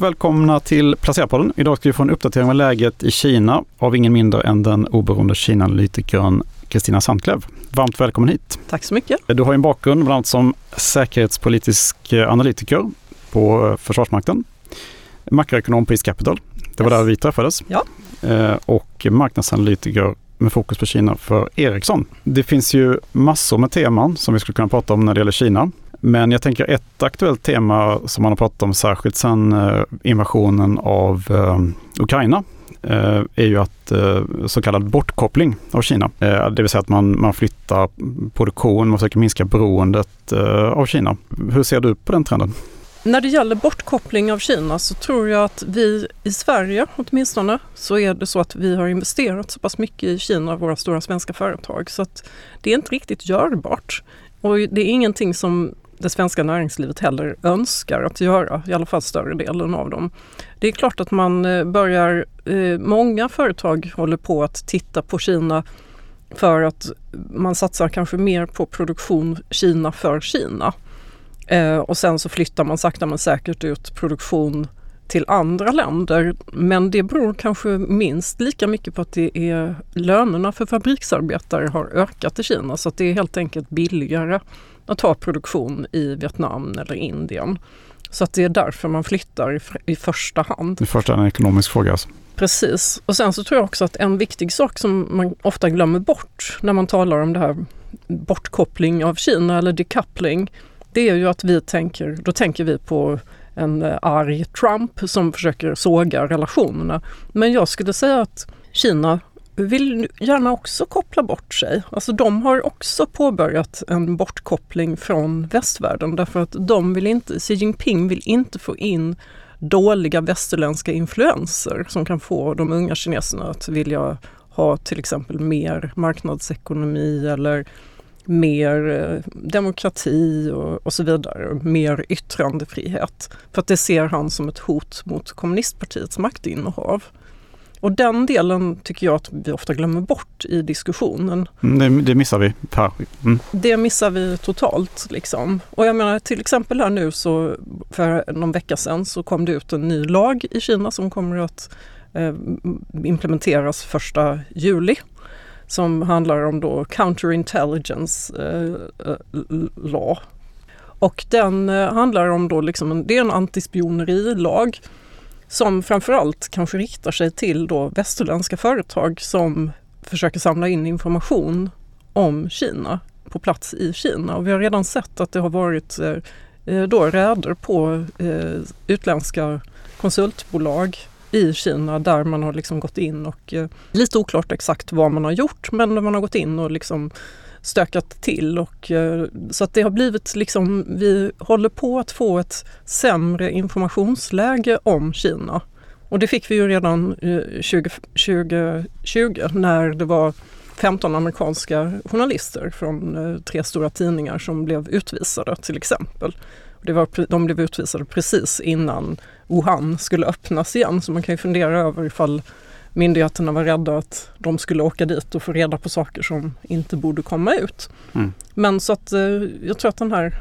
Välkomna till Placerarpodden. Idag ska vi få en uppdatering av läget i Kina av ingen mindre än den oberoende Kina-analytikern Kristina Sandklev. Varmt välkommen hit. Tack så mycket. Du har en bakgrund bland annat som säkerhetspolitisk analytiker på Försvarsmakten, makroekonom på East Capital. Det var yes. där vi träffades. Ja. Eh, och marknadsanalytiker med fokus på Kina för Ericsson. Det finns ju massor med teman som vi skulle kunna prata om när det gäller Kina. Men jag tänker ett aktuellt tema som man har pratat om särskilt sedan eh, invasionen av eh, Ukraina eh, är ju att så kallad bortkoppling av Kina. Det vill säga att man, man flyttar produktion, man försöker minska beroendet av Kina. Hur ser du på den trenden? När det gäller bortkoppling av Kina så tror jag att vi i Sverige åtminstone så är det så att vi har investerat så pass mycket i Kina, våra stora svenska företag, så att det är inte riktigt görbart. Och det är ingenting som det svenska näringslivet heller önskar att göra, i alla fall större delen av dem. Det är klart att man eh, börjar, eh, många företag håller på att titta på Kina för att man satsar kanske mer på produktion Kina för Kina. Eh, och sen så flyttar man sakta men säkert ut produktion till andra länder. Men det beror kanske minst lika mycket på att det är lönerna för fabriksarbetare har ökat i Kina så att det är helt enkelt billigare att ha produktion i Vietnam eller Indien. Så att det är därför man flyttar i, i första hand. I första hand en ekonomisk fråga alltså. Precis. Och sen så tror jag också att en viktig sak som man ofta glömmer bort när man talar om det här bortkoppling av Kina eller decoupling. Det är ju att vi tänker, då tänker vi på en eh, arg Trump som försöker såga relationerna. Men jag skulle säga att Kina vill gärna också koppla bort sig. Alltså de har också påbörjat en bortkoppling från västvärlden därför att de vill inte, Xi Jinping vill inte få in dåliga västerländska influenser som kan få de unga kineserna att vilja ha till exempel mer marknadsekonomi eller mer eh, demokrati och, och, så vidare, mer yttrandefrihet. För att det ser han som ett hot mot kommunistpartiets maktinnehav. Och den delen tycker jag att vi ofta glömmer bort i diskussionen. Mm, det, det, missar vi. Mm. Det missar vi totalt. Liksom. Och jag menar till exempel här nu så för någon vecka sedan så kom det ut en ny lag i Kina som kommer att eh, implementeras första juli som handlar om då counterintelligence eh, eh law. Och den eh, handlar om då liksom en, det är en antispionerilag som framförallt kanske riktar sig till då västerländska företag som försöker samla in information om Kina på plats i Kina. Och vi har redan sett att det har varit eh, eh, då räder på eh, utländska konsultbolag i Kina där man har liksom gått in och lite oklart exakt vad man har gjort men man har gått in och liksom stökat till och eh, så att det har blivit liksom, vi håller på att få ett sämre informationsläge om Kina. Och det fick vi ju redan eh, 20, 2020 när det var 15 amerikanska journalister från eh, tre stora tidningar som blev utvisade till exempel. Det var, de blev utvisade precis innan Wuhan skulle öppnas igen så man kan ju fundera över ifall myndigheterna var rädda att de skulle åka dit och få reda på saker som inte borde komma ut. Mm. Men så att eh, jag tror att den här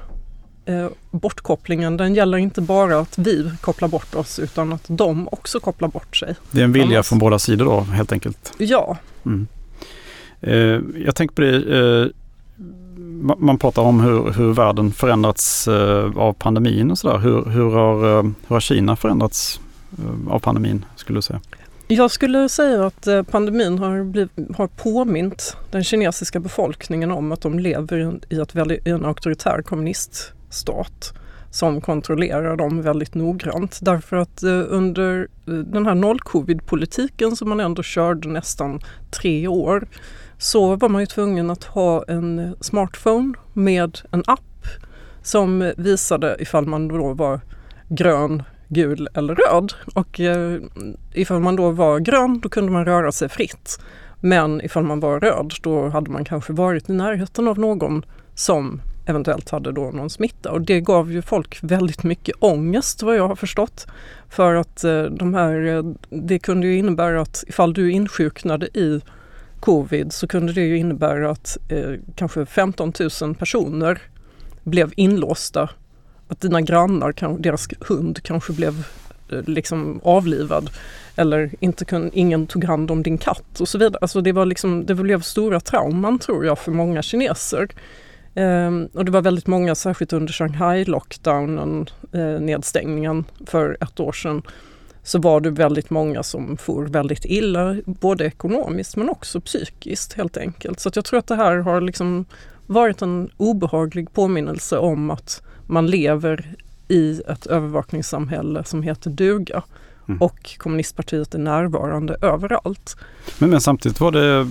eh, bortkopplingen den gäller inte bara att vi kopplar bort oss utan att de också kopplar bort sig. Det är en vilja från båda sidor då helt enkelt? Ja. Mm. Eh, jag tänker på det, eh, man pratar om hur, hur världen förändrats eh, av pandemin och sådär. Hur, hur, har, eh, hur har Kina förändrats eh, av pandemin skulle du säga? Jag skulle säga att eh, pandemin har, bliv, har påmint den kinesiska befolkningen om att de lever i, ett i en auktoritär kommuniststat som kontrollerar dem väldigt noggrant. Därför att eh, under eh, den här noll-covid-politiken som man ändå körde nästan tre år så var man ju tvungen att ha en smartphone med en app som visade ifall man då var grön, gul eller röd. Och eh, ifall man då var grön då kunde man röra sig fritt. Men ifall man var röd då hade man kanske varit i närheten av någon som eventuellt hade då någon smitta och det gav ju folk väldigt mycket ångest vad jag har förstått. För att eh, de här, eh, det kunde ju innebära att ifall du insjuknade i covid så kunde det ju innebära att eh, kanske 15 000 personer blev inlåsta att dina grannar, deras hund kanske blev eh, liksom avlivad. Eller inte kun, ingen tog hand om din katt och så vidare. Alltså det, var liksom, det blev stora trauman tror jag för många kineser. Um, och det var väldigt många, särskilt under Shanghai-lockdownen, eh, nedstängningen för ett år sedan, så var det väldigt många som for väldigt illa, både ekonomiskt men också psykiskt helt enkelt. Så jag tror att det här har liksom varit en obehaglig påminnelse om att man lever i ett övervakningssamhälle som heter duga. Mm. Och kommunistpartiet är närvarande överallt. Men, men, samtidigt var det,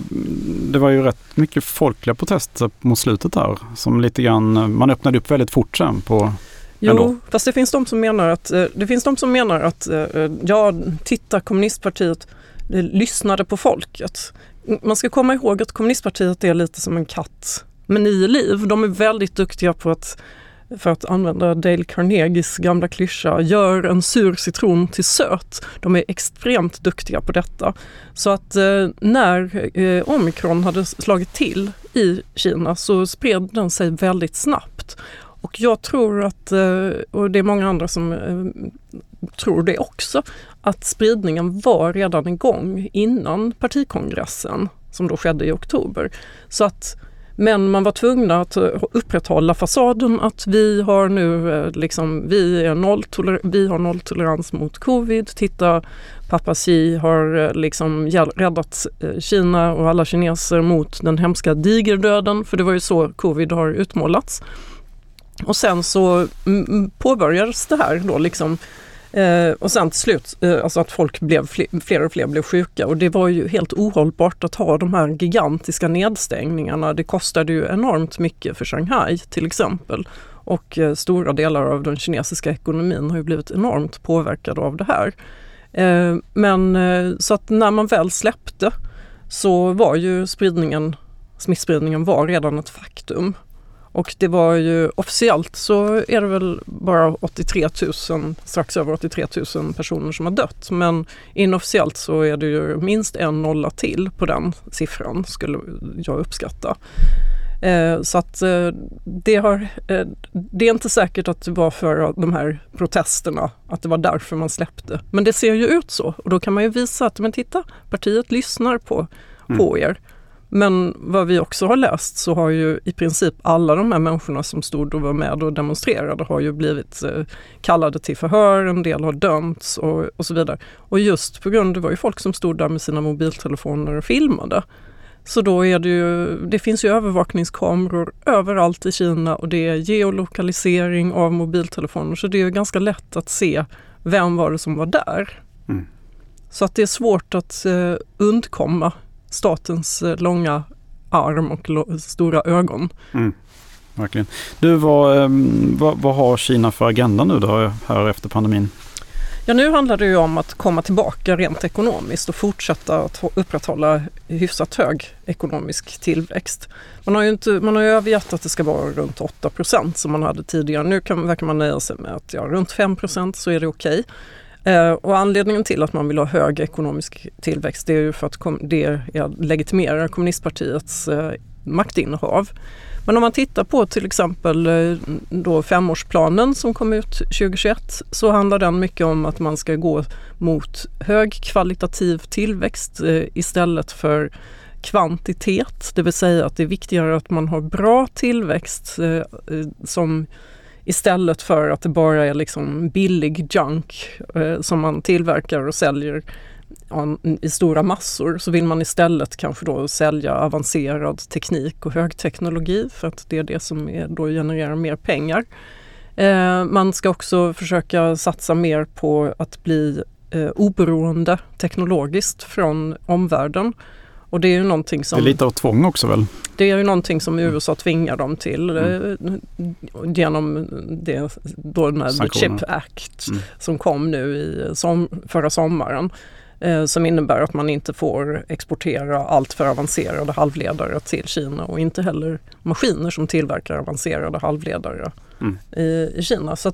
det var ju rätt mycket folkliga protester mot slutet där. Som lite grann, man öppnade upp väldigt fort sen på Jo, ändå. fast det finns de som menar att, eh, det finns de som menar att eh, ja, titta kommunistpartiet lyssnade på folket. Man ska komma ihåg att kommunistpartiet är lite som en katt med nio liv. De är väldigt duktiga på att för att använda Dale Carnegies gamla klyscha, gör en sur citron till söt. De är extremt duktiga på detta. Så att eh, när eh, omikron hade slagit till i Kina så spred den sig väldigt snabbt. Och jag tror att, eh, och det är många andra som eh, tror det också, att spridningen var redan igång innan partikongressen som då skedde i oktober. Så att men man var tvungna att eh, upprätthålla fasaden att vi har nu eh, liksom, vi, är nolltoler vi har nolltolerans mot covid. Titta, pappa Xi har eh, liksom räddat Kina och alla kineser mot den hemska digerdöden, för det var ju så covid har utmålats. Och sen så mm, mm, påbörjades det här då liksom Eh, och sen till slut, eh, alltså att folk blev, fler, fler och fler blev sjuka och det var ju helt ohållbart att ha de här gigantiska nedstängningarna. Det kostade ju enormt mycket för Shanghai till exempel. Och eh, stora delar av den kinesiska ekonomin har ju blivit enormt påverkade av det här. Eh, men eh, så att när man väl släppte så var ju spridningen, smittspridningen var redan ett faktum. Och det var ju officiellt så är det väl bara 83 000, strax över 83 000 personer som har dött. Men inofficiellt så är det ju minst en nolla till på den siffran skulle jag uppskatta. Eh, så att eh, det, har, eh, det är inte säkert att det var för de här protesterna, att det var därför man släppte. Men det ser ju ut så och då kan man ju visa att men titta, partiet lyssnar på, mm. på er. Men vad vi också har läst så har ju i princip alla de här människorna som stod och var med och demonstrerade har ju blivit eh, kallade till förhör, en del har dömts och, och så vidare. Och just på grund, det var ju folk som stod där med sina mobiltelefoner och filmade. Så då är det ju, det finns ju övervakningskameror överallt i Kina och det är geolokalisering av mobiltelefoner så det är ganska lätt att se vem var det som var där. Mm. Så att det är svårt att eh, undkomma statens eh, långa arm och stora ögon. Mm, verkligen. Du, vad, ehm, vad, vad, har Kina för agenda nu då här efter pandemin? Ja, nu handlar det ju om att komma tillbaka rent ekonomiskt och fortsätta att upprätthålla hyfsat hög ekonomisk tillväxt. Man har ju, inte, man har ju övergett att det ska vara runt 8% som man hade tidigare. Nu kan, verkar man nöja sig med att ja, runt 5% så är det okej. Okay. Eh, och anledningen till att man vill ha hög ekonomisk tillväxt det är ju för att det legitimerar kommunistpartiets eh, maktinnehav. Men om man tittar på till exempel eh, då femårsplanen som kom ut 2021 så handlar den mycket om att man ska gå mot högkvalitativ tillväxt istället för kvantitet. Det vill säga att det är viktigare att man har bra tillväxt som Istället för att det bara är liksom billig junk eh, som man tillverkar och säljer i stora massor så vill man istället kanske då sälja avancerad teknik och högteknologi för att det är det som är, då genererar mer pengar. Eh, man ska också försöka satsa mer på att bli eh, oberoende teknologiskt från omvärlden. Och det är ju någonting som... Det är lite av tvång också väl? Det är ju någonting som mm. USA tvingar dem till mm. Eh, genom det, då den här Chip Act mm. som kom nu i som, förra sommaren. Eh, som innebär att man inte får exportera allt för avancerade halvledare till Kina och inte heller maskiner som tillverkar avancerade halvledare mm. i, i Kina. Så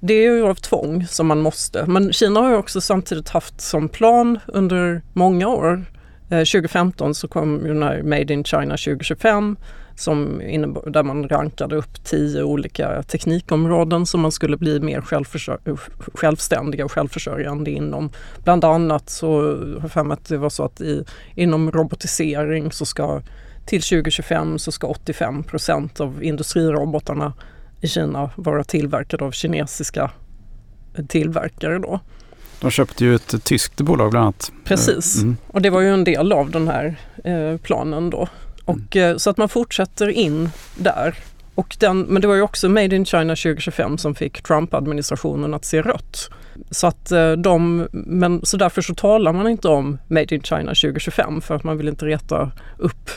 det är ju av tvång som man måste. Men Kina har ju också samtidigt haft som plan under många år Eh, 2015 så kom ju den här Made in China 2025. som innebar, där man rankade upp tio olika teknikområden som man skulle bli mer eh, självständiga och självförsörjande inom. Bland annat så har jag för mig att det var så att i, inom robotisering så ska till 2025 så ska 85 procent av industrirobotarna i Kina vara tillverkade av kinesiska tillverkare då. De köpte ju ett tyskt bolag bland annat. Precis, mm. och det var ju en del av den här eh, planen då. Och, mm. Så att man fortsätter in där. Och den, men det var ju också Made in China 2025 som fick Trump-administrationen att se rött. Så, att eh, de, men, så därför så talar man inte om Made in China 2025 för att man vill inte reta upp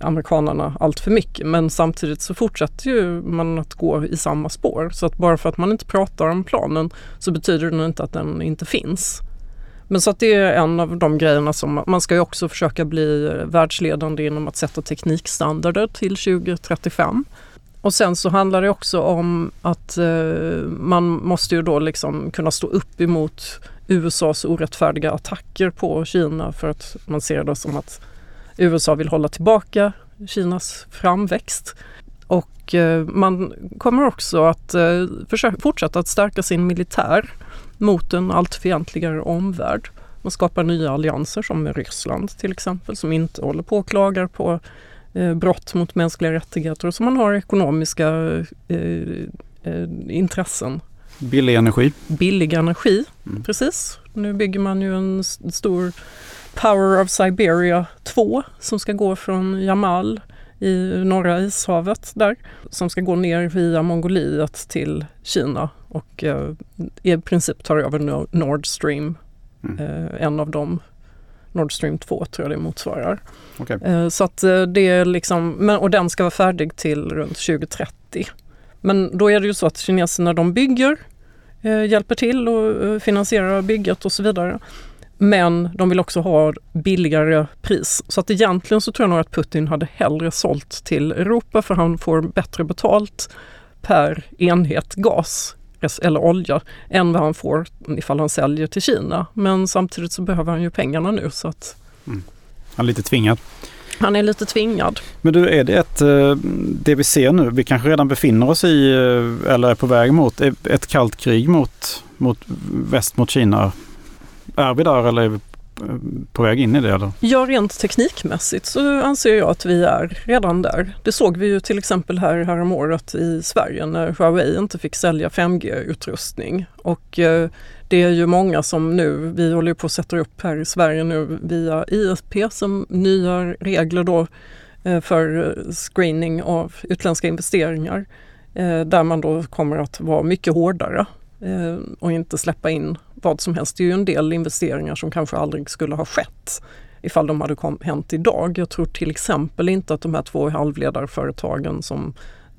amerikanerna allt för mycket. Men samtidigt så fortsätter ju man att gå i samma spår. Så att bara för att man inte pratar om planen så betyder det inte att den inte finns. Men så att det är en av de grejerna som man ska ju också försöka bli världsledande inom att sätta teknikstandarder till 2035. Och sen så handlar det också om att eh, man måste ju då liksom kunna stå upp emot USAs orättfärdiga attacker på Kina för att man ser det som att USA vill hålla tillbaka Kinas framväxt. Och eh, man kommer också att eh, fortsätta att stärka sin militär mot en allt fientligare omvärld. Man skapar nya allianser som med Ryssland till exempel som inte håller på och klagar på eh, brott mot mänskliga rättigheter och som man har ekonomiska intressen. Billig energi. Billig energi, mm. precis. Nu bygger man ju en stor Power of Siberia 2 som ska gå från Jamal i norra ishavet där som ska gå ner via Mongoliet till Kina och eh, i princip tar över Nord Stream. Mm. Eh, en av dem, Nord Stream 2 tror jag det motsvarar. Okay. Eh, så att eh, det är liksom, men, och den ska vara färdig till runt 2030. Men då är det ju så att kineserna de bygger, eh, hjälper till och eh, finansierar bygget och så vidare. Men de vill också ha billigare pris. Så att egentligen så tror jag nog att Putin hade hellre sålt till Europa för han får bättre betalt per enhet gas eller olja än vad han får ifall han säljer till Kina. Men samtidigt så behöver han ju pengarna nu så att... Mm. Han är lite tvingad. Han är lite tvingad. Men du, är det ett, eh, det vi ser nu, vi kanske redan befinner oss i eh, eller är på väg mot ett kallt krig mot, mot väst mot Kina är vi där eller är vi eh, på väg in i det? Eller? Ja, rent teknikmässigt så anser jag att vi är redan där. Det såg vi ju till exempel här häromåret i Sverige när Huawei inte fick sälja 5G-utrustning. Och eh, det är ju många som nu, vi håller på att sätta upp här i Sverige nu via ISP som nya regler då eh, för eh, screening av utländska investeringar. Eh, där man då kommer att vara mycket hårdare eh, och inte släppa in vad som helst. Det är ju en del investeringar som kanske aldrig skulle ha skett ifall de hade kom, hänt idag. Jag tror till exempel inte att de här två halvledarföretagen som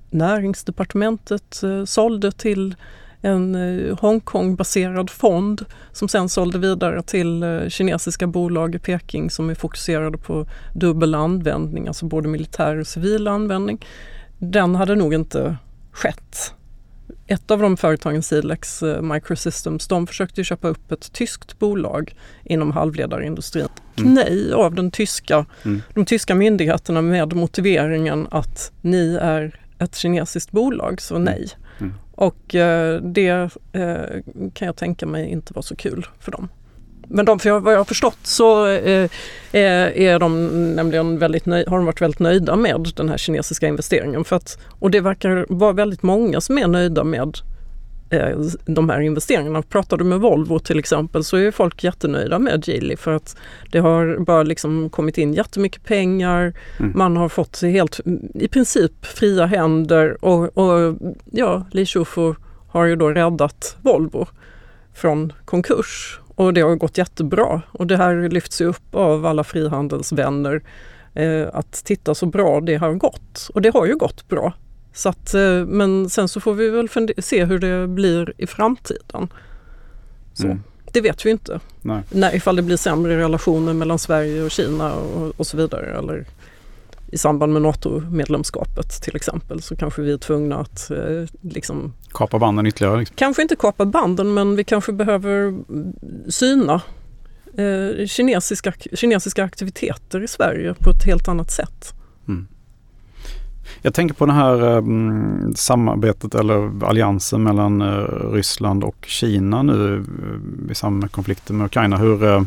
Näringsdepartementet eh, sålde till en eh, Hongkong-baserad fond som sen sålde vidare till eh, kinesiska bolag i Peking som är fokuserade på dubbel användning, alltså både militär och civil användning. Den hade nog inte skett ett av de företagen, Silex uh, Microsystems, de försökte köpa upp ett tyskt bolag inom halvledarindustrin. Mm. Nej av den tyska, mm. de tyska myndigheterna med motiveringen att ni är ett kinesiskt bolag, så mm. nej. Mm. Och uh, det uh, kan jag tänka mig inte var så kul för dem. Men de, för vad jag har förstått så eh, är de nämligen väldigt nöj, har de varit väldigt nöjda med den här kinesiska investeringen. För att, och det verkar vara väldigt många som är nöjda med eh, de här investeringarna. Pratar du med Volvo till exempel så är folk jättenöjda med Geely för att det har bara liksom kommit in jättemycket pengar. Mm. Man har fått helt i princip fria händer och, och ja, Li Shufu har ju då räddat Volvo från konkurs och det har gått jättebra och det här lyfts upp av alla frihandelsvänner eh, att titta så bra det har gått. Och det har ju gått bra. Så att, eh, men sen så får vi väl se hur det blir i framtiden. Så. Mm. Det vet vi inte. Nej. När, ifall det blir sämre relationer mellan Sverige och Kina och, och så vidare. Eller i samband med NATO-medlemskapet till exempel så kanske vi är tvungna att eh, liksom... Kapa banden ytterligare? Liksom. Kanske inte kapa banden men vi kanske behöver syna eh, kinesiska, kinesiska aktiviteter i Sverige på ett helt annat sätt. Mm. Jag tänker på det här um, samarbetet eller alliansen mellan uh, Ryssland och Kina nu uh, i samband med konflikten med Ukraina. Hur, uh,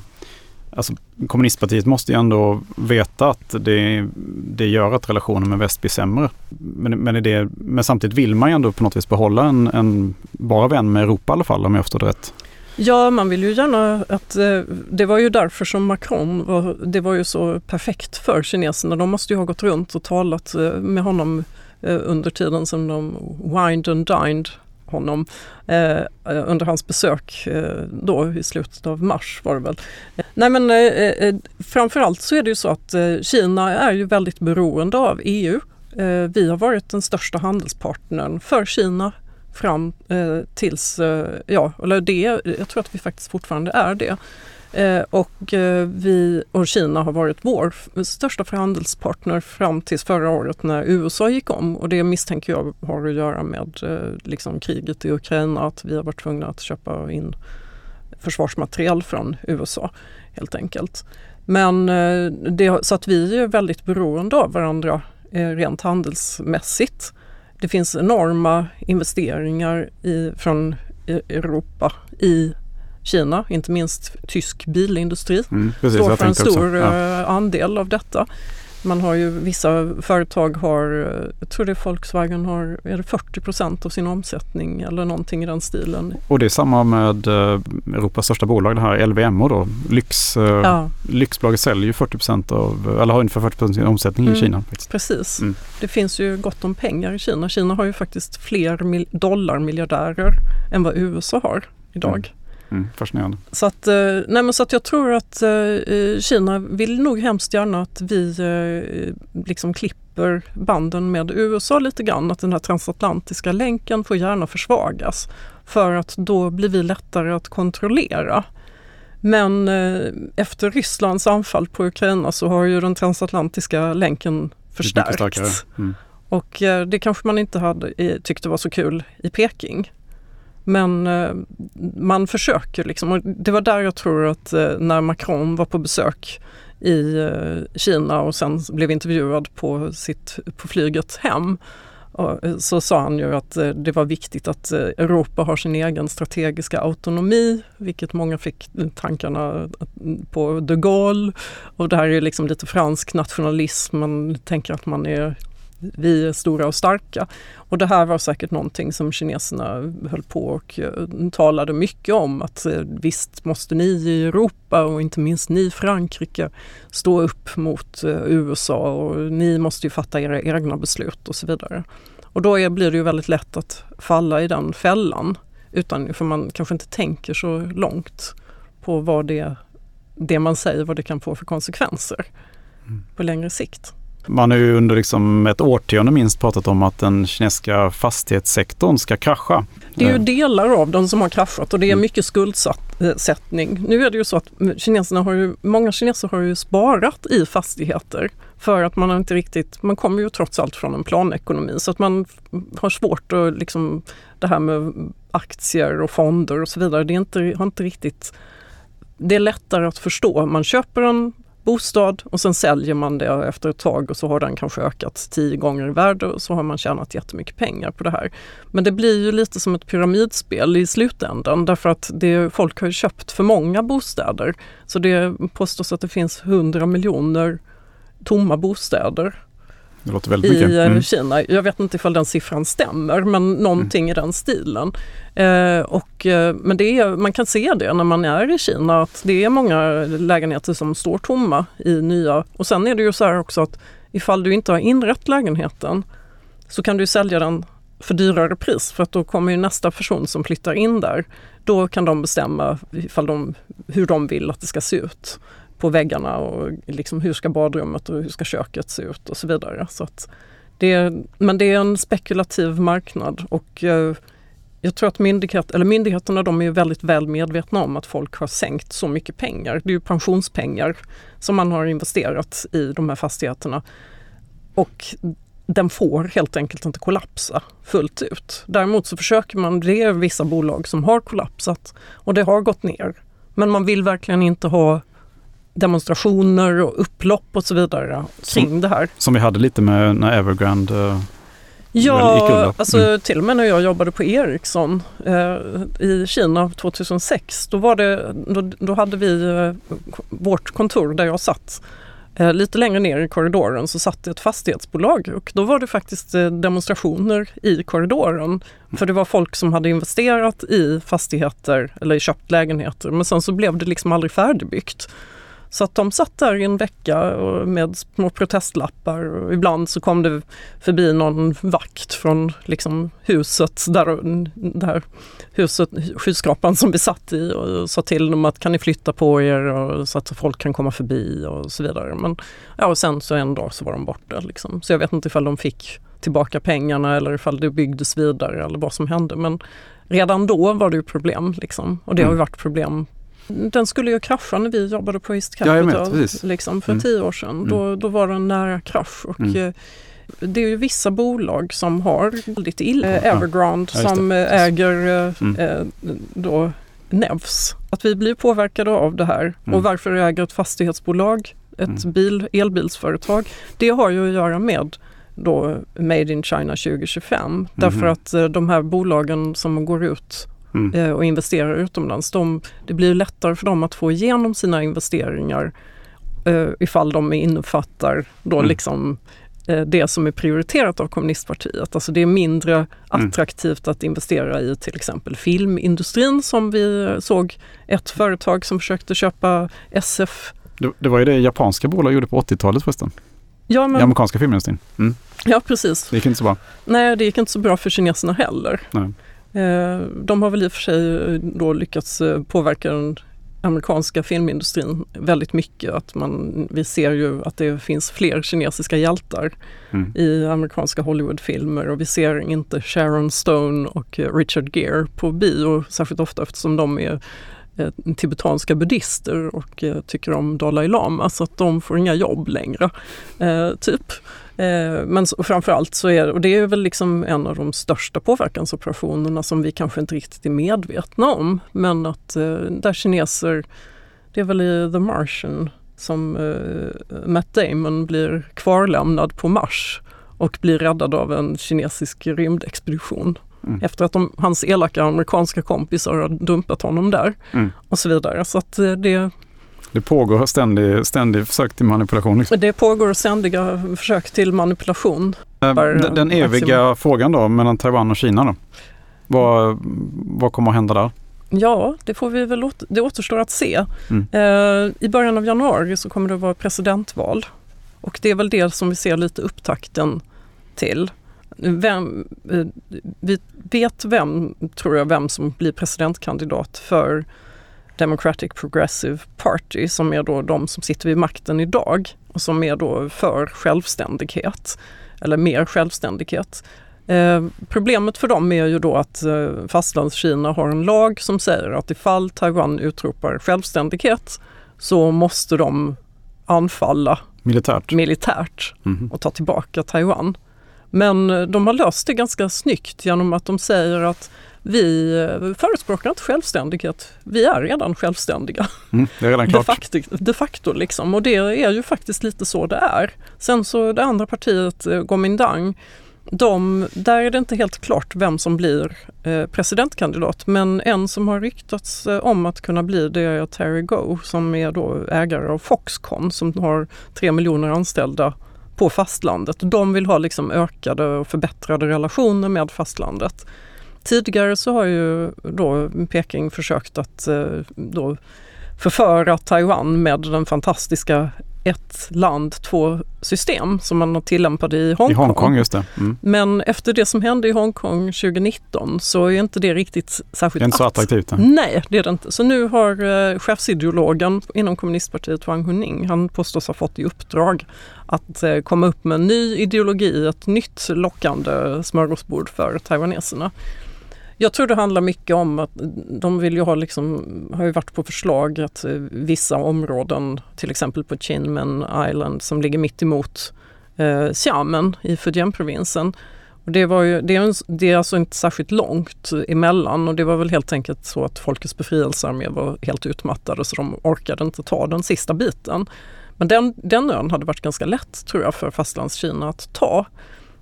alltså, kommunistpartiet måste ju ändå veta att det, det gör att relationen med väst blir sämre. Men, men, det, men samtidigt vill man ju ändå på något vis behålla en, en bra vän med Europa i alla fall om jag förstår det rätt. Ja, man vill ju gärna att eh, det var ju därför som Macron var, det var ju så perfekt för kineserna. De måste ju ha gått runt och talat eh, med honom eh, under tiden som de wined and dined honom eh, under hans besök eh, då i slutet av mars var det väl. Nej men eh, eh framförallt så är det ju så att eh, Kina är ju väldigt beroende av EU. Eh, vi har varit den största handelspartnern för Kina fram eh, tills, eh, ja, eller det, jag tror att vi faktiskt fortfarande är det. Eh, och eh, vi och Kina har varit vår största förhandelspartner fram tills förra året när USA gick om och det misstänker jag har att göra med eh, liksom kriget i Ukraina, att vi har varit tvungna att köpa in försvarsmaterial från USA helt enkelt. Men det, så att vi är väldigt beroende av varandra rent handelsmässigt. Det finns enorma investeringar i, från Europa i Kina, inte minst tysk bilindustri. Mm, precis, står för en stor ja. Eh, andel av detta. Man har ju vissa företag har, jag tror det är Volkswagen har, är det 40% av sin omsättning eller någonting i den stilen. Och det är samma med eh, Europas största bolag, det här LVMH då. Lyx, eh, ja. Lyxbolaget säljer ju 40% av, eller har ungefär 40 av sin omsättning mm, i Kina. Faktiskt. Precis. Mm. Det finns ju gott om pengar i Kina. Kina har ju faktiskt fler dollarmiljardärer än vad USA har idag. Mm. Mm, fascinerande. Så att, eh, nej men så att jag tror att eh, Kina vill nog hemskt gärna att vi eh, liksom klipper banden med USA lite grann. Att den här transatlantiska länken får gärna försvagas. För att då blir vi lättare att kontrollera. Men efter Rysslands anfall på Ukraina så har ju den transatlantiska länken förstärkts. Mm. Och det kanske man inte hade tyckte var så kul i Peking. Men eh, man försöker liksom och det var där jag tror att eh, när Macron var på besök i eh, Kina och sen blev intervjuad på, sitt, på flyget hem eh, så sa han ju att eh, det var viktigt att eh, Europa har sin egen strategiska autonomi, vilket många fick tankarna på de Gaulle. Och det här är liksom lite fransk nationalism, man tänker att man är vi är stora och starka. Och det här var säkert någonting som kineserna höll på och uh, talade mycket om att uh, visst måste ni i Europa och inte minst ni i Frankrike stå upp mot uh, USA och ni måste ju fatta era egna beslut och så vidare. Och då är, blir det ju väldigt lätt att falla i den fällan utan för man kanske inte tänker så långt på vad det, det man säger, vad det kan få för konsekvenser mm. på längre sikt. Man har ju under liksom ett årtionde minst pratat om att den kinesiska fastighetssektorn ska krascha. Det är ju delar av den som har kraschat och det är mm. mycket skuldsättning. Nu är det ju så att kineserna har ju, många kineser har ju sparat i fastigheter för att man inte riktigt, man kommer ju trots allt från en planekonomi så att man har svårt att liksom det här med aktier och fonder och så vidare, det är inte, har inte riktigt det är lättare att förstå. Man köper en bostad och sen säljer man det efter ett tag och så har den kanske ökat tio gånger i värde och så har man tjänat jättemycket pengar på det här. Men det blir ju lite som ett pyramidspel i slutändan därför att det, folk har köpt för många bostäder. Så det påstås att det finns 100 miljoner tomma bostäder det låter väldigt i mycket. Mm. Kina. Jag vet inte ifall den siffran stämmer men någonting mm. i den stilen. Eh, och, eh, men det är, man kan se det när man är i Kina att det är många lägenheter som står tomma i nya. Och sen är det ju så här också att ifall du inte har inrett lägenheten så kan du sälja den för dyrare pris för att då kommer ju nästa person som flyttar in där. Då kan de bestämma ifall de, hur de vill att det ska se ut på väggarna och liksom hur ska badrummet och hur ska köket se ut och så vidare. Så att det, men det är en spekulativ marknad och eh, jag tror att myndighet, eller myndigheterna de är väldigt väl medvetna om att folk har sänkt så mycket pengar. Det är ju pensionspengar som man har investerat i de här fastigheterna. Och den får helt enkelt inte kollapsa fullt ut. Däremot så försöker man, det är vissa bolag som har kollapsat och det har gått ner. Men man vill verkligen inte ha demonstrationer och upplopp och så vidare kring som, det här. Som vi hade lite med när Evergrande uh, Ja, alltså mm. till och med när jag jobbade på Ericsson eh, i Kina 2006, då, var det, då, då hade vi eh, vårt kontor där jag satt Eh, lite längre ner i korridoren så satt det ett fastighetsbolag och då var det faktiskt eh, demonstrationer i korridoren. För det var folk som hade investerat i fastigheter eller köpt lägenheter men sen så blev det liksom aldrig färdigbyggt. Så att de satt där i en vecka med små protestlappar och ibland så kom det förbi någon vakt från liksom huset, där, där huset, skyskrapan som vi satt i och sa till dem att kan ni flytta på er och, så att folk kan komma förbi och så vidare. Men ja, och sen så en dag så var de borta. Liksom. Så jag vet inte ifall de fick tillbaka pengarna eller ifall det byggdes vidare eller vad som hände. Men redan då var det ju problem liksom. och det har ju mm. varit problem den skulle ju krascha när vi jobbade på East Capital ja, liksom, för mm. tio år sedan. Mm. Då, då var det en nära krasch. Och, mm. Eh, det är ju vissa bolag som har väldigt illa. Evergrande ja, som eh, äger eh, mm. eh, då Nevs. Att vi blir påverkade av det här. Och mm. varför äger ett fastighetsbolag ett mm. bil, elbilsföretag? Det har ju att göra med då Made in China 2025. Därför mhm. att de här bolagen som går ut mm. Eh, och investerar utomlands. De, det blir lättare för dem att få igenom sina investeringar uh, ifall de innefattar då mm. liksom uh, det som är prioriterat av kommunistpartiet. Alltså det är mindre mm. attraktivt att investera i till exempel filmindustrin som vi såg ett företag som försökte köpa SF. Det, det var ju det japanska bolag gjorde på 80-talet förresten. Ja, men, I amerikanska filmindustrin. Mm. Ja, precis. Det gick inte så bra. Nej, det gick inte så bra för kineserna heller. Nej. Eh, de har väl i och för sig eh, då lyckats eh, påverka den amerikanska filmindustrin väldigt mycket. Att man, vi ser ju att det finns fler kinesiska hjältar mm. i amerikanska Hollywoodfilmer och vi ser inte Sharon Stone och Richard Gere på bio särskilt ofta eftersom de är tibetanska buddister och tycker om Dalai Lama så att de får inga jobb längre. Eh, typ. Eh, men framförallt så är och det är väl liksom en av de största påverkansoperationerna som vi kanske inte riktigt är medvetna om. Men att eh, där kineser, det är väl i The Martian som eh, Matt Damon blir kvarlämnad på Mars och blir räddad av en kinesisk rymdexpedition. Mm. Efter att de, hans elaka amerikanska kompisar har dumpat honom där mm. och så vidare. Så att det, det pågår ständig, ständig försök till manipulation. Det pågår ständiga försök till manipulation. Eh, den, den eviga maximum. frågan då mellan Taiwan och Kina då? Vad, vad kommer att hända där? Ja, det, får vi väl det återstår att se. Mm. Eh, I början av januari så kommer det att vara presidentval. Och det är väl det som vi ser lite upptakten till. Vem, eh, vi vet vem, tror jag, vem som blir presidentkandidat för Democratic Progressive Party som är då de som sitter vid makten idag och som är då för självständighet eller mer självständighet. Eh, problemet för dem är ju då att eh, Fastlandskina har en lag som säger att ifall Taiwan utropar självständighet så måste de anfalla militärt, militärt mm. och ta tillbaka Taiwan. Men eh, de har löst det ganska snyggt genom att de säger att vi förespråkar inte självständighet. Vi är redan självständiga. Mm, det är redan klart. De facto, de facto liksom. Och det är ju faktiskt lite så det är. Sen så det andra partiet, eh, Gomindang, de, där är det inte helt klart vem som blir eh, presidentkandidat men en som har ryktats eh, om att kunna bli det är Terry Go som är då ägare av Foxconn som har tre miljoner anställda på fastlandet. De vill ha liksom ökade och förbättrade relationer med fastlandet. Tidigare så har ju då Peking försökt att eh, då förföra Taiwan med den fantastiska ett land, två system som man tillämpade i Hongkong. I Hongkong just. Mm. Men efter det som hände i Hongkong 2019 så är inte det riktigt särskilt Det är inte så attraktivt? Nej. nej, det är det inte. Så nu har eh, chefsideologen inom kommunistpartiet Wang Huning, han påstås ha fått i uppdrag att eh, komma upp med en ny ideologi, ett nytt lockande smörgåsbord för taiwaneserna. Jag tror det handlar mycket om att de vill ju ha liksom, har ju varit på förslag att eh, vissa områden, till exempel på Chinmen Island som ligger mitt emot eh, Xiamen i Fujian-provinsen. Det, var ju, det, är en, det är alltså inte särskilt långt emellan och det var väl helt enkelt så att Folkets befrielsearmé var helt utmattade så de orkade inte ta den sista biten. Men den, den ön hade varit ganska lätt tror jag för fastlandskina att ta.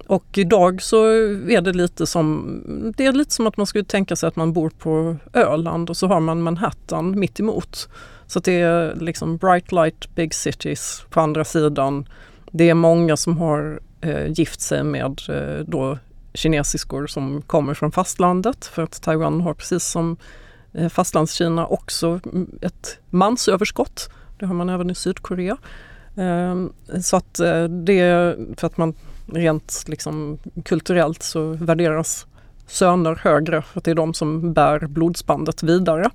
Och idag så är det lite som, det är lite som att man skulle tänka sig att man bor på Öland och så har man Manhattan mitt emot. Så det är liksom bright light big cities på andra sidan. Det är många som har eh, gift sig med eh, då kinesiskor som kommer från fastlandet för att Taiwan har precis som eh, fastlandskina också ett mansöverskott. Det har man även i Sydkorea. Eh, så att eh, det, för att man rent liksom kulturellt så värderas söner högre för att det är de som bär blodsbandet vidare.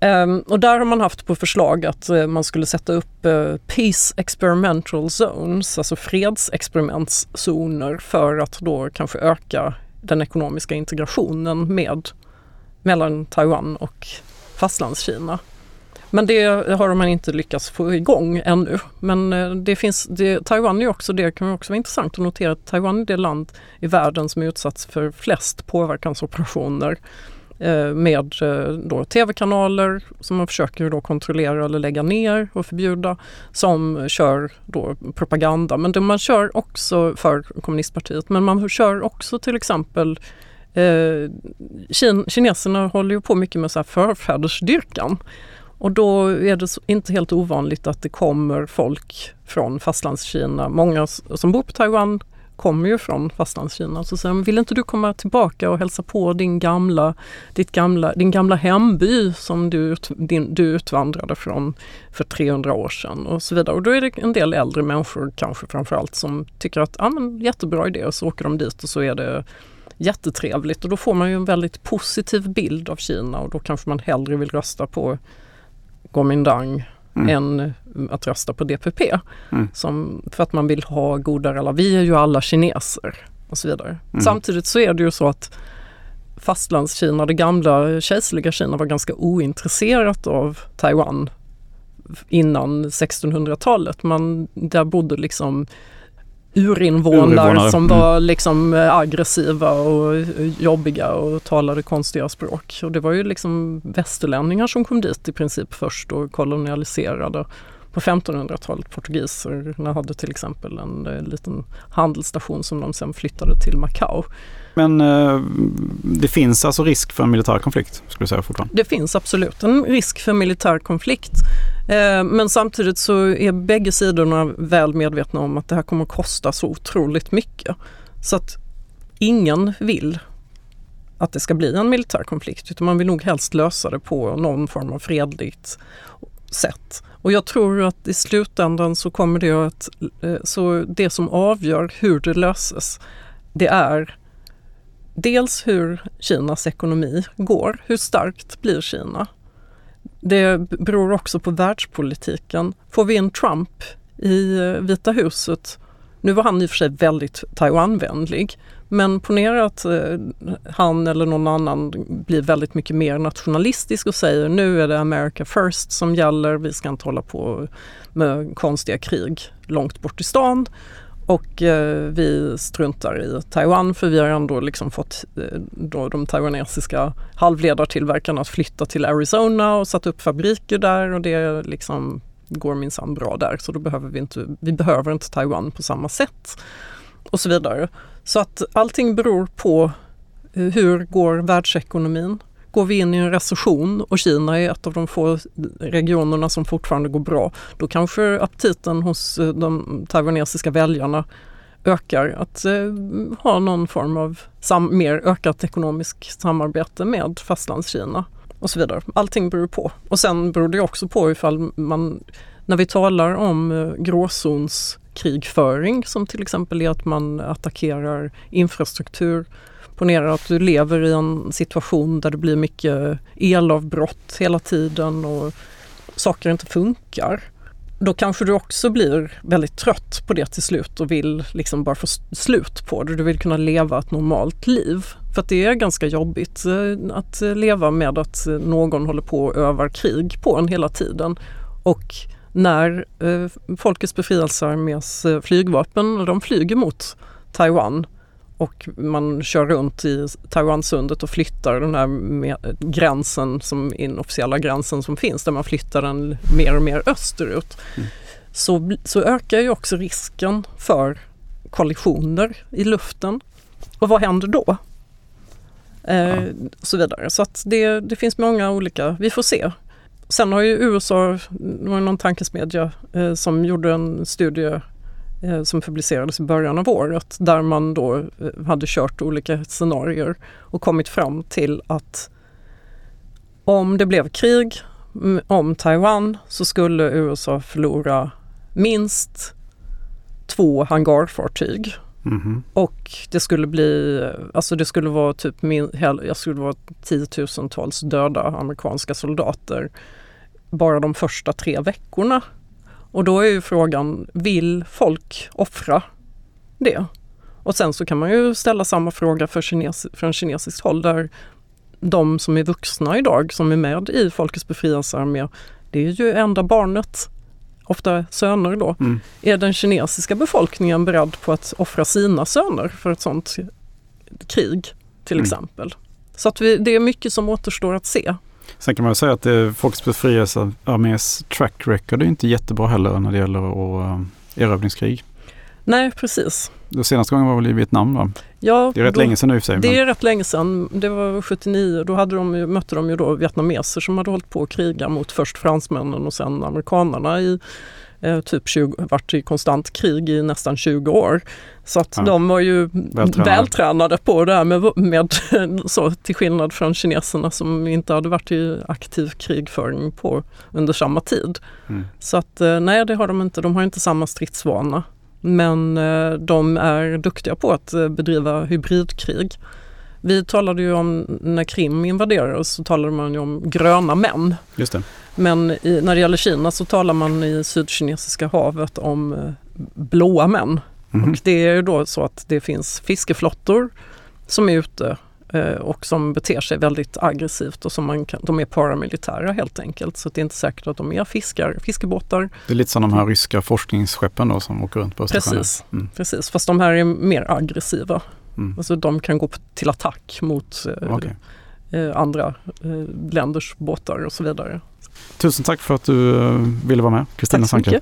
Ehm, och där har man haft på förslag att eh, man skulle sätta upp eh, Peace Experimental Zones, alltså fredsexperimentszoner för att då kanske öka den ekonomiska integrationen med mellan Taiwan och Fastlandskina. Men det har man inte lyckats få igång ännu. Men eh, det finns, det, Taiwan är också det, kan också vara intressant att notera att Taiwan är det land i världen som är för flest påverkansoperationer eh, med eh, då tv-kanaler som man försöker då kontrollera eller lägga ner och förbjuda som kör då propaganda. Men det, man kör också för kommunistpartiet men man kör också till exempel eh, kin kineserna håller ju på mycket med så här förfädersdyrkan. Och då är det inte helt ovanligt att det kommer folk från fastlandskina. Många som bor på Taiwan kommer ju från fastlandskina. Så säger de, vill inte du komma tillbaka och hälsa på din gamla, ditt gamla, din gamla hemby som du, din, du utvandrade från för 300 år sedan och så vidare. Och då är det en del äldre människor kanske framförallt som tycker att ah, men, jättebra idé och så åker de dit och så är det jättetrevligt och då får man ju en väldigt positiv bild av Kina och då kanske man hellre vill rösta på Kuomintang mm. än att rösta på DPP. Mm. Som, för att man vill ha goda relationer. Vi är ju alla kineser och så vidare. Mm. Samtidigt så är det ju så att fastlandskina, det gamla kejserliga Kina var ganska ointresserat av Taiwan innan 1600-talet. Man, där bodde liksom urinvånare som mm. var liksom eh, aggressiva och jobbiga och talade konstiga språk. Och det var ju liksom västerlänningar som kom dit i princip först och kolonialiserade. På 1500-talet portugiserna hade till exempel en, eh, liten handelsstation som de sen flyttade till Macao. Men eh, det finns alltså risk för en militär konflikt? Skulle jag säga fortfarande. Det finns absolut en risk för militär konflikt. Eh, men samtidigt så är bägge sidorna väl medvetna om att det här kommer att kosta så otroligt mycket. Så att ingen vill att det ska bli en militär konflikt utan man vill nog helst lösa det på någon form av fredligt sätt. Och jag tror att i slutändan så kommer det att, eh, så det som avgör hur det löses, det är dels hur Kinas ekonomi går, hur starkt blir Kina? Det beror också på världspolitiken. Får vi in Trump i eh, Vita huset, nu var han i och för sig väldigt Taiwanvänlig, men ponera att eh, han eller någon annan blir väldigt mycket mer nationalistisk och säger nu är det America first som gäller, vi ska inte hålla på med konstiga krig långt bort i stan. Och eh, vi struntar i Taiwan för vi har ändå liksom fått eh, då de taiwanesiska halvledartillverkarna att flytta till Arizona och satt upp fabriker där och det liksom går minsann bra där. Så då behöver vi inte, vi behöver inte Taiwan på samma sätt och så vidare. Så att allting beror på hur går världsekonomin? Går vi in i en recession och Kina är ett av de få regionerna som fortfarande går bra, då kanske aptiten hos eh, de taiwanesiska väljarna ökar att eh, ha någon form av sam mer ökat ekonomiskt samarbete med fastlandskina och så vidare. Allting beror på. Och sen beror det också på ifall man, när vi talar om eh, krigföring som till exempel är att man attackerar infrastruktur Ponera att du lever i en situation där det blir mycket elavbrott hela tiden och saker inte funkar. Då kanske du också blir väldigt trött på det till slut och vill liksom bara få slut på det. Du vill kunna leva ett normalt liv. För att det är ganska jobbigt eh, att eh, leva med att eh, någon håller på och övar krig på en hela tiden. Och när eh, Folkets befrielsearmés eh, flygvapen, de flyger mot Taiwan och man kör runt i Taiwansundet och flyttar den här gränsen, som inofficiella gränsen som finns, där man flyttar den mer och mer österut. Mm. Så, så ökar ju också risken för kollisioner i luften. Och vad händer då? Eh, ja. Så vidare. Så att det, det finns många olika, vi får se. Sen har ju USA, det var någon tankesmedja eh, som gjorde en studie eh, som publicerades i början av året där man då eh, hade kört olika scenarier och kommit fram till att om det blev krig om Taiwan så skulle USA förlora minst två hangarfartyg. Mm -hmm. Och det skulle bli, alltså det skulle vara typ min, jag skulle vara tiotusentals döda amerikanska soldater bara de första tre veckorna. Och då är ju frågan, vill folk offra det? Och sen så kan man ju ställa samma fråga för kines, från kinesiskt håll där de som är vuxna idag som är med i Folkets befrielsearmé, det är ju enda barnet, ofta söner då. Mm. Är den kinesiska befolkningen beredd på att offra sina söner för ett sånt krig till mm. exempel? Så att vi, det är mycket som återstår att se. Sen kan man säga att det, Folkets befrielsearmés track record är inte jättebra heller när det gäller att, uh, erövringskrig. Nej, precis. Den senaste gången var väl i Vietnam va? Ja, det är rätt då, länge sedan nu i sig. Det men... är rätt länge sedan. Det var 79. Då hade de, mötte de ju då vietnameser som hade hållit på att kriga mot först fransmännen och sen amerikanerna i eh, typ 20, varit i konstant krig i nästan 20 år. Så att ja. de var ju vältränade. vältränade på det här med, med så, till skillnad från kineserna som inte hade varit i aktiv krigföring på under samma tid. Mm. Så att eh, nej, det har de inte. De har inte samma stridsvana. Men eh, de är duktiga på att bedriva hybridkrig. Vi talade ju om när Krim invaderades så talade man ju om gröna män. Just det. Men i, när det gäller Kina så talar man i Sydkinesiska havet om eh, blåa män. Mm. Och det är ju då så att det finns fiskeflottor som är ute eh, och som beter sig väldigt aggressivt och som man kan, de är paramilitära helt enkelt. Så det är inte säkert att de är fiskar, fiskebåtar. Det är lite som de här ryska forskningsskeppen då som åker runt på Östersjön. Precis, mm. precis, fast de här är mer aggressiva. Mm. Alltså de kan gå till attack mot eh, okay. eh, andra eh, länders båtar och så vidare. Tusen tack för att du ville vara med, Kristina Sanke.